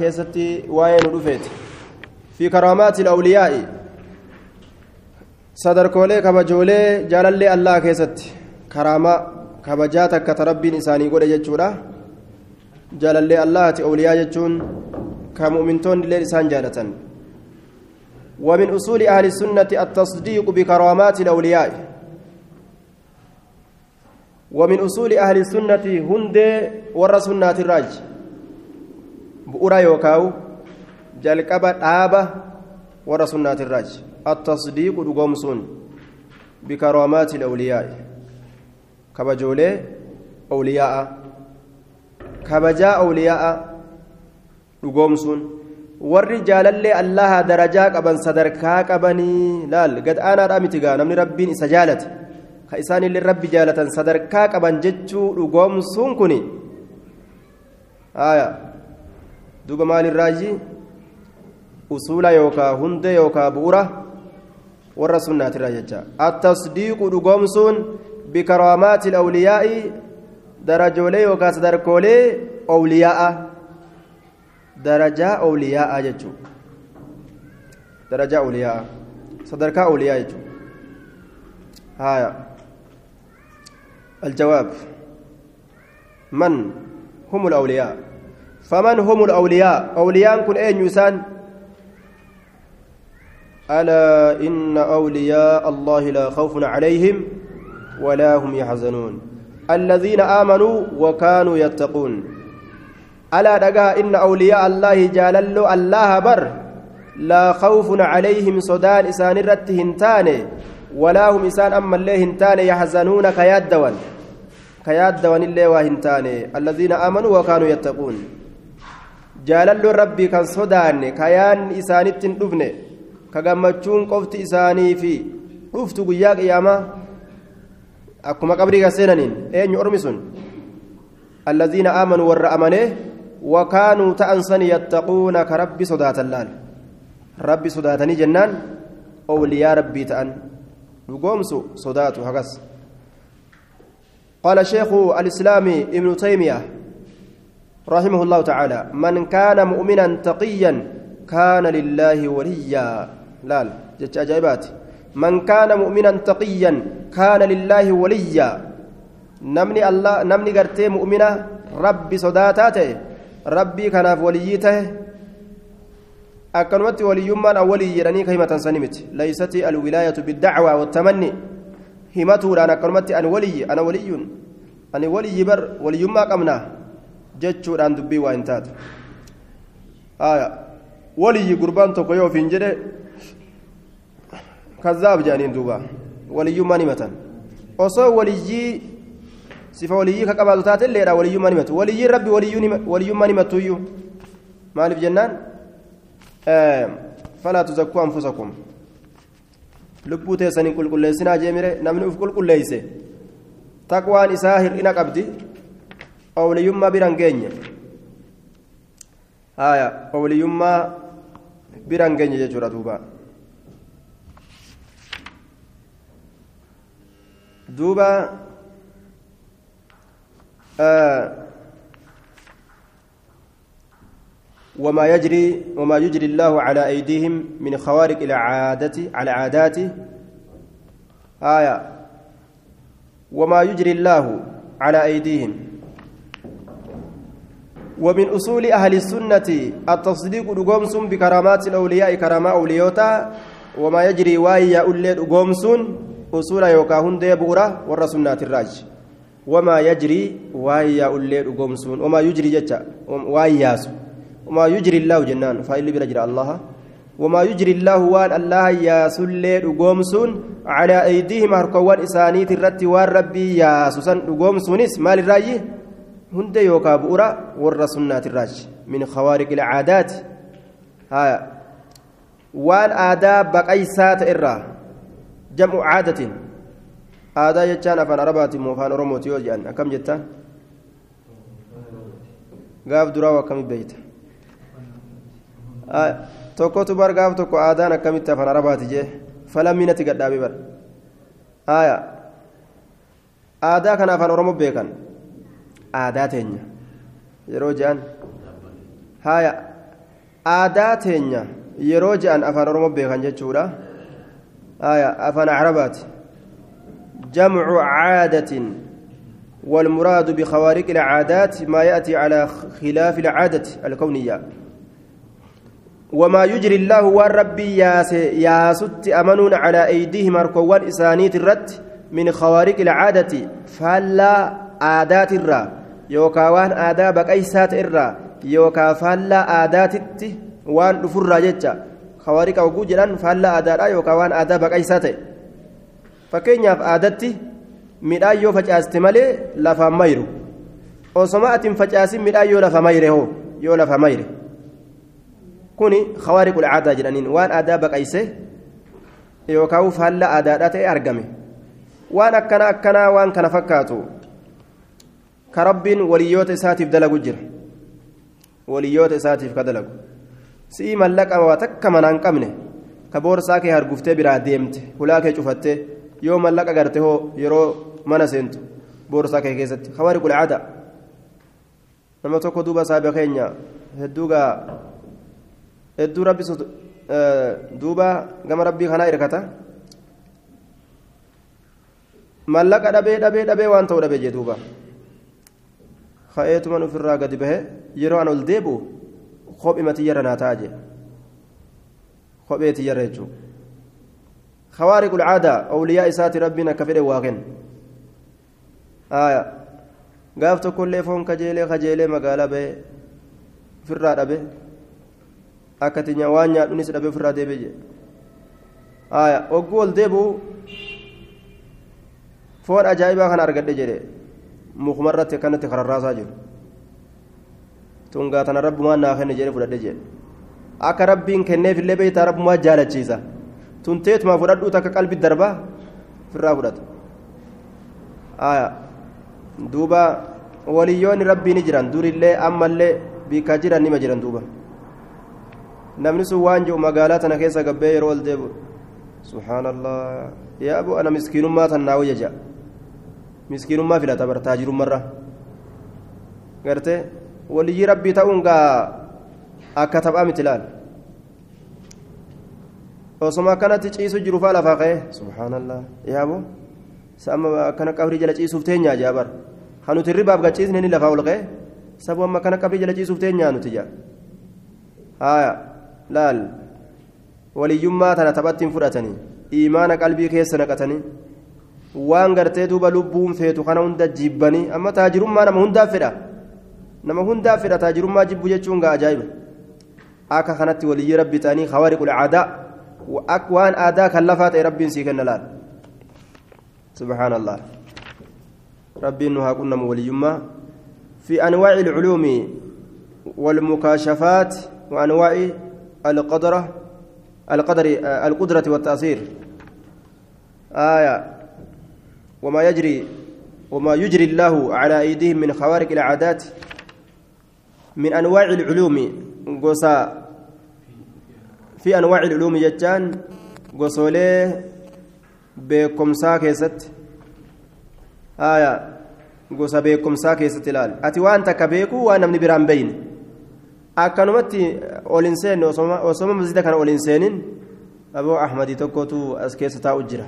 keessatti waa'ee nu dhufeeti fi karaamaati awliyaa'i sadarkoolee kabajoolee jaalallee allaha keessatti karaamaa kabajaa takka ta rabbiin isaanii godhe jechuudha jaalallee allahati awliyaa jechuun ka mu'mintoonni illee isaan jaalatan ومن أصول أهل السنة التصديق بكرامات الأولياء ومن أصول أهل السنة هند ور سنة الراج. بؤرا يوكاو جلقبة آبة ور سنة الراج. التصديق دقومسون بكرامات الأولياء. كبجولي أولياء. كبجاء أولياء دقومسون warri jaalallee allaha darajaa qaban sadarkaa qabanii laal gad aanaadhaa miti gaa namni rabbiin isa ka isaanillee rabbi jaalatan sadarkaa qaban jechuu dhugoomsuun kuni haya duuba maalirraayi usuula yookaa hundee yookaa bu'ura warra sunnaatirraa jecha attasdiiqu dhugoomsuun bikaraamaati alawliyaa'i darajoolee yookaa sadarkoolee awliyaa'a darajaa awliyaa'a jechuudha darajaa awliyaa'a sadarkaa awliyaa jechuudha haya الجواب من هم الأولياء؟ فمن هم الأولياء؟ أولياء كن أين يسان ألا إن أولياء الله لا خوف عليهم ولا هم يحزنون. الذين آمنوا وكانوا يتقون. ألا دقا إن أولياء الله جاللوا الله بر لا خوف عليهم صدان إسان رتهن ولا هم إسان أما الله هنتان يحزنون كيادوان كيادوان الله وهنتان الذين آمنوا وكانوا يتقون. جاللوا ربي كان صدان كيان إسانت دفن كغمتشون قفت إساني في. رفت قياك إياما أكما قبري سننين أين يؤرمسون الذين آمنوا والرأمنه وكانوا تأنسن يتقون كرب صدات اللال ربي صداتني جنان. أولياء ربي تأن. لقومس صدات هكذا قال شيخ الإسلام ابن تيمية رحمه الله تعالى من كان مؤمنا تقيا كان لله وليا. لا جت أجايبات. من كان مؤمنا تقيا كان لله وليا. نمني الله نمني قرتي مؤمنة ربي صداتاته ربي كان وليته akkanumatti waliyyummaan awwalii jedhanii ka himatan sani miti laysati alwilaayatu biddacwaa wattamanni himatuudhaan akkanumatti ani waliyyi ana waliyyuun ani waliyyi bar waliyyummaa qabna jechuudhaan dubbii waa hin taatu waliyyi gurbaan tokko yoo ofiin jedhe kazzaab jedhaniin duuba waliyyummaan himatan osoo waliyyii sifa waliyyii ka qabaatu taate illeedha waliyyummaan himatu waliyyiin rabbi waliyyummaan himattuyyuu maaliif jennaan فلا تزكوا أنفسكم lubbuu teessaniin qulqulleessinaa jeemire namni uf qulqulleeyse taqwaan isaa hir'ina qabdi owliyyummaa biran geenye haya owliyyummaa biran geenye jechuudha duuba duuba وما يجري وما يجري الله على أيديهم من خوارق العادة على عاداته آية. وما يجري الله على أيديهم. ومن أصول أهل السنة التصديق دقومس بكرامات الأولياء كرامة أوليوتا. وما يجري وايا أولي دقومس أصول يوكاهن ديبورا والرسولات الراج. وما يجري وايا أولي دقومس وما يجري جتا. واياسو وما يجري الله جنان فإل برجل الله. وما يجري الله وان الله يا سلي دغومسون على أيديهم هركوان إسانيت الرت والربي يا سوسن دغومسونس مال الرأي؟ هند يوكا بورا ور سنات الراج من خوارق العادات. ها. وان آداب بقيسات إرا. جمع عادة. آدا يجان أفان عربات موفان رموتي وجان كم جتا؟ قاف درا وكم بيت. Tokkotu bargaaf tokko aadaan akkamitti afaan arabaati jee falamminatti gadhaabe bar aya aadaa kana afaan oromoo beekan aadaa teenya yeroo je'an haya aadaa teenya yeroo je'an afaan oromoo beekan jechuudha haya afaan carabaati jamcu caadatin والمراد بخوارق العادات ما يأتي على خلاف العادة الكونية وما يجري الله والربي ياس ياست أمنون على أيديهم أركوان إسانيت الرد من خوارق العادة. فلا عادات الرا. يوكاوان آداب كيسات الرا. يوكا فلا عادات وان دفر جتة خوارق وجوجلان فلا عادات يوكاوان آداب كيسات فكينياف عادتي midhaan yoo facaaste malee lafaan mayru osoma atin facaasin midhaan yoo lafa mayre hoo yoo lafa kuni khawaariqul aadaa jedhaniin waan aadaa baqayse yookaan faalla aadaadhaa ta'e argame waan akkana akkanaa waan kana fakkaatu ka rabbiin waliyyoota isaatiif dalagu jira waliyyoota isaatiif ka dalagu si'ii mallaqa waa takka manaan qabne ka boorsaa kee harguftee biraa deemte hulaa kee cufattee yoo mallaqa garte hoo yeroo mana seentu boorsaa kee keessatti khawaariqul aadaa nama tokko duuba saabe keenya hedduugaa hedduu rabbi duuba gama rabbii kanaa irkata mallaqa dhabee dhabee dhabee waan ta'u dhabee jee duuba ka'eetuman ofirraa gadi bahe yeroo an ol deebi'u kophima tiyyarra naa ta'a jee kophee tiyyarra jechuudha خوارق العادة أولياء إسات ربنا كفر واقن آية قافت كل فون كجيلي خجيلي مقالة بي فراد akka tinya waan nyaadhuun isa dhabee ofirraa deebee jedhe ogguu ol deebi'u foon ajaa'ibaa kana argadhe jedhe. Mukumarratti akkanatti kararraasaa jiru. Tungaa tana rabbumaa naa kenne jedhee fudhadhe jedhe akka rabbiin kenneef illee beektaa rabbumaa jaalachiisa? Tunteetuma fudhadhuutu akka qalbi darbaa ofirraa fudhata. Duuba waliyyoonni rabbii ni jiran durillee ammallee biikaa jiran nima jiran duuba. Namni sun waan jiru magaalaa tana keessa gabbee yeroo ol deebi'u subhaanallah yaa abu ana miskiinummaa tan naa wayya ja'a miskiinummaa filata bar taajirummarra gartee waliyyii rabbii ta'uun gaa akka taphaa miti laal osoma akkanatti ciisu jiru faa lafaa ka'e subhaanallah yaa abu amma akkana qabrii jala ciisuuf teenyaa jaa bar kan nuti ribaaf gachiisne ni lafaa ol ka'e sabu amma akkana qabrii jala ciisuuf teenyaa nuti jaa haaya laal waliyyummaa tana taphattiin fudhatanii imaana qalbii keessa naqatanii waan gartee duuba lubbuun feetu kana hunda jibbanii amma taajirummaa nama hundaaf fedha nama hundaaf fedha taajirummaa jibbu jechuun gaa ajaa'iba akka kanatti waliyyii rabbi ta'anii khawariqul aadaa waan aadaa kan lafaa ta'e rabbiin sii kenna laal subhaanallah rabbiin nu haa qunnamu waliyyummaa fi anwaaci ilculuumi والمكاشفات وأنواع القدرة القدر القدرة والتأثير. آية. وما يجري وما يجري الله على أيديهم من خوارق العادات من أنواع العلوم. قصا في أنواع العلوم جتان قصولي بكم ساكست آية. قصا بكم ساكست الآن أتي وأنت كبيكو وأنا من بين akkanumatti ol hin seenne osoma masjida kana ol hin seenin aboo ahmadii tokkotu as keessa taa'u jira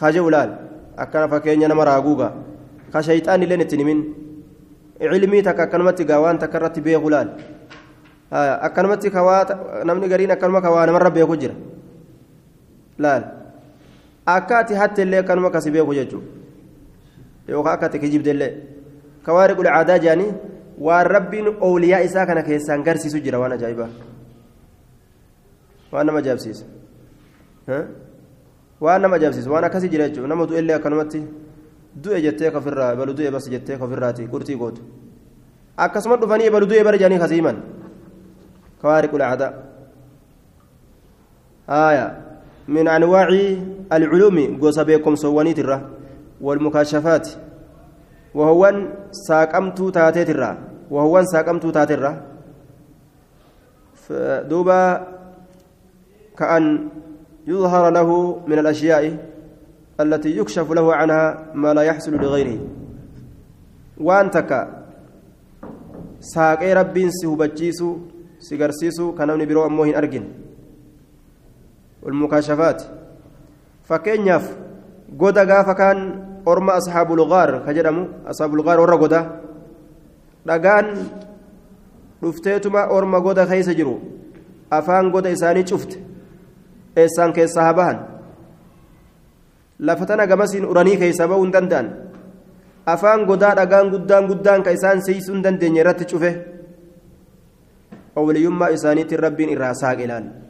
kaje ulaal akkana fakkeenya nama raaguuga ka shayxaan illeen ittiin himin cilmii takka akkanumatti gaa waan takka irratti beeku laal akkanumatti namni gariin akkanuma kawaa namarra beeku jira laal akka ati hatte illee akkanuma kasi beeku jechuudha yookaan akka ati kijibde illee kawaa riqul aadaa jedhanii waan rabbiin ooliyaa isaa kana keessaan garsiisu jira waan ajaa'ibaa waan nama ajaa'ibsiisa waan nama ajaa'ibsiisa waan akkasii jira jechuudha nama du'e illee akkanumatti du'e jettee kofirraa balu du'e bas jettee kofirraati qurxii gootu akkasuma dhufanii balu du'e bara jedhanii kasiiman kawaariqul aadaa آية من أنواع العلوم قوس بكم سوانيت الرا والمكاشفات وهو ساقمتو تاتيت الرا. وهو ساقمتو تاتيت الرا. دوبا كأن يظهر له من الأشياء التي يكشف له عنها ما لا يحصل لغيره. hubachiisu si garsiisu kan namni biroo ammoo hin argin walmukaashafaat fakkeenyaaf goda gaafa kaan asxaabul gaar warra goda dhagaan dhufteetuma orma goda keessa jiru afaan goda isaanii cufte eessaan keessaa haa bahan lafa tana gamasiin uranii keessaa bahuu hin danda'an afaan godaa dhagaan guddaan guddaan ka isaan seeysuu hin dandeenye irratti cufe awliyyummaa isaaniitiin rabbiin irraa saaqe laal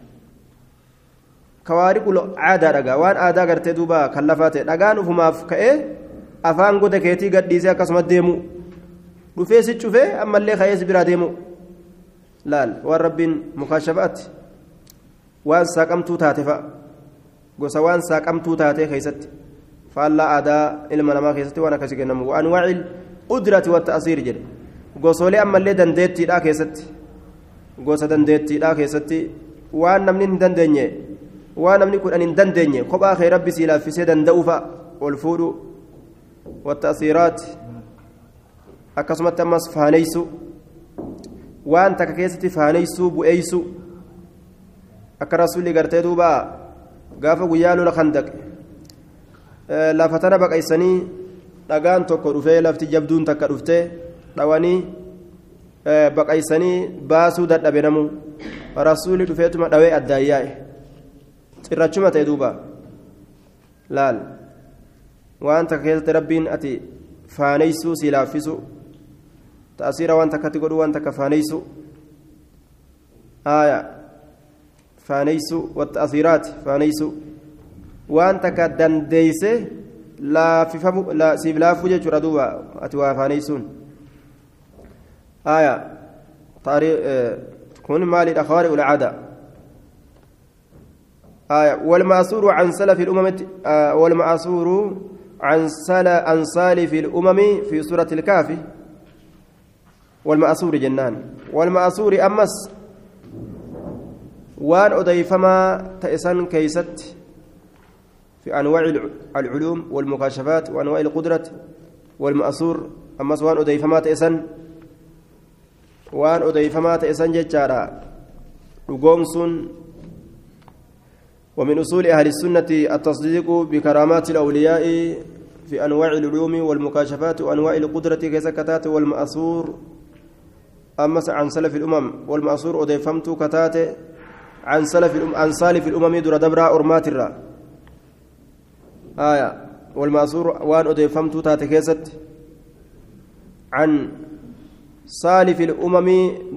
kawaariqul aadaa dhagaa waan aadaa gartee duuba kan lafaa ta'e dhagaan ufumaaf ka'ee afaan goda keetii gadhiisee akkasuma deemu dhufee si cufee ammallee ka'ee si biraa deemu laal waan rabbiin mukaashafaatti waan saaqamtuu taate fa'a gosa waan saaqamtuu taate keessatti faallaa aadaa ilma namaa keessatti waan akkasii kennamu waan waacil qudrati wata asiir jedhe gosoolee ammallee dandeettiidhaa keessatti gosa dandeettiidhaa keessatti waan namni hin dandeenye waan namni kudhan hin dandeenye kophaa kee rabbi sii laaffisee danda'u fa'a ol fuudhu wata asiiraati akkasumatti ammas faaneysu waan takka keessatti faaneysuu bu'eeysu akka rasuulli gartee duuba gaafa guyyaa lola khandaqe lafa tana baqaysanii dhagaan tokko dhufee lafti jabduun takka dhuftee dhawanii baqaysanii baasuu dadhabe namu rasuulli dhufeetuma dhawee addaan yaa'e cirrachuma ta'e duuba. Laal. Waan takka keessatti rabbiin ati faaneysuu si laaffisu تأثير وأنت كتقول وأنت كفانيسو آية فانيسو والتأثيرات فانيسو وأنت كدنديس لا في فم لا سيف لا فوجة ردوا أتوا فانيسون آية طارق آه كون مال الأخوار آية والمأثور عن سلف الأمم آه والمأثور عن سل عن سالف الأمم في سورة الكافي والمأثور جنان. والمأثور أمس. وان أضيفما تأسن كيست في أنواع العلوم والمكاشفات وأنواع القدرة. والمأثور أمس وان أضيفما تأسن. وان أضيفما تأسن ججارا رقومسون ومن أصول أهل السنة التصديق بكرامات الأولياء في أنواع العلوم والمكاشفات وأنواع القدرة كيسكتات والمأثور. أمس عن سلف الأمم والمأثور أضيفمت كتات عن سلف الأم عن سالف الأمم در دبرا أرمات آية. والمأثور وان أضيفمت تات كيست عن سالف الأمم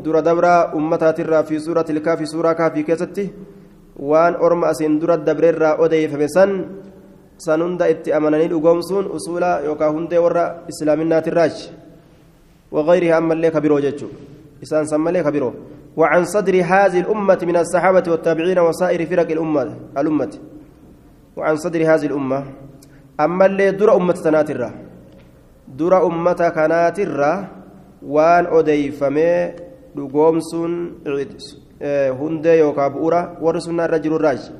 در دبرا أمتات الرا في سورة الكافي سورة كافي كيست وان أرم أسين در الدبر الرا أضيفم سن سنند اتأمنني الأقومسون أصولا يوكا هندي ورا إسلامنا الراج وغيرها أما اللي كبيرو جتشو إسان سمى لي كبيرو وعن صدر هذه الأمة من الصحابة والتابعين وسائر فرق الأمة الأمة وعن صدر هذه الأمة أما اللي در أمة تناترة در أمة كناترة وان أديفمي dhugoomsuun hundee yookaan bu'uura warri sunnaa irra jiru irraaji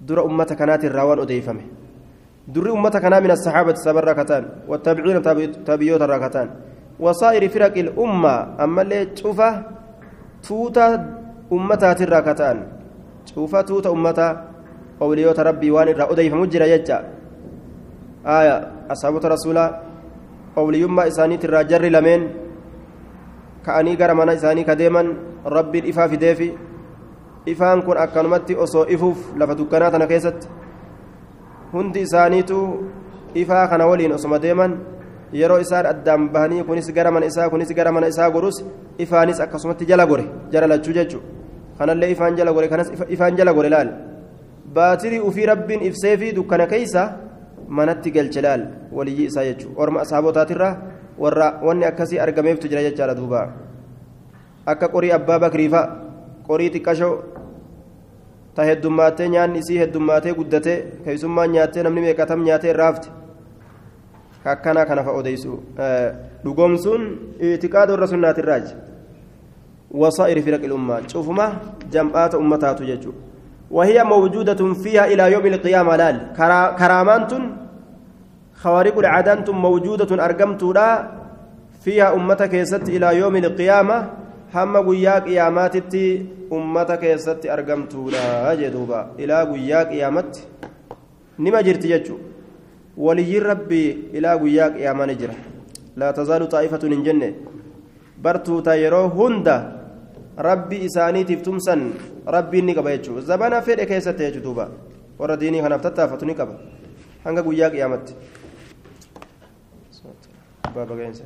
dura ummata kanaati irraa waan odeeffame durri ummata kanaa min asaxaabati sabarraa kataan wattaabiciina taabiyyoota irraa kataan وصائر فرق الأمة أما اللي تشوفه توتا أمتها ترى كتان شوفه توتا أمتها أوليوت ربي وان الرأودي فمجرى يجا آية أصحاب رسولا أوليوما إساني ترى جر لمن كأني قرمنا إساني كديما ربي الإفا في ديفي إفان كن أكنمتي أصو إفوف لفتكناتنا كيست هندي إسانيتو إفا كان ولين أصم ديما yeroo isaan addaan bahanii kunis gara mana isaa kunis gara mana isaa gorus ifaanis akkasumatti jala gore jala lachuu jechuudha kanallee ifaan jala gore kanas ifaan jala gore laal baatirii ufii rabbiin ibsee dukkana keeysa manatti galche laal waliyyii isaa jechuudha orma asaabotaatirraa warra wanni akkasii argameeftu jira jechaadha duuba akka qorii abbaa bakriifa qorii xiqqashoo ta heddummaatee nyaanni isii heddummaatee guddatee keessummaan nyaattee namni meeqatam nyaatee raafte. akkana kana fa odeysu dhugoomsuun itiqaada warra sunnaatirraaj wasaa'iri firaq ilummaa cufuma jam'aata ummataatu jechuu وهي موجودة فيها إلى يوم القيامة لال كرامانت خوارق العادات موجودة أرقمت لا فيها أمتك يست إلى يوم القيامة هم قياك قياماتت أمتك يست أرقمتو لا جدوبا إلى قياك قيامت. نما جرت جتشو ولي ربي إلى قياك قياما نجرة لا تزال طائفة من جنة. برتو تايرو هندا. ربي إسانيتف تمسن ربي نقبا يجو. زبانا فيد كيسة يجو دوبا. ورا ديني خنفتتا فتني قبا. hanga guyyaa qiyaamatti Barbagainsa.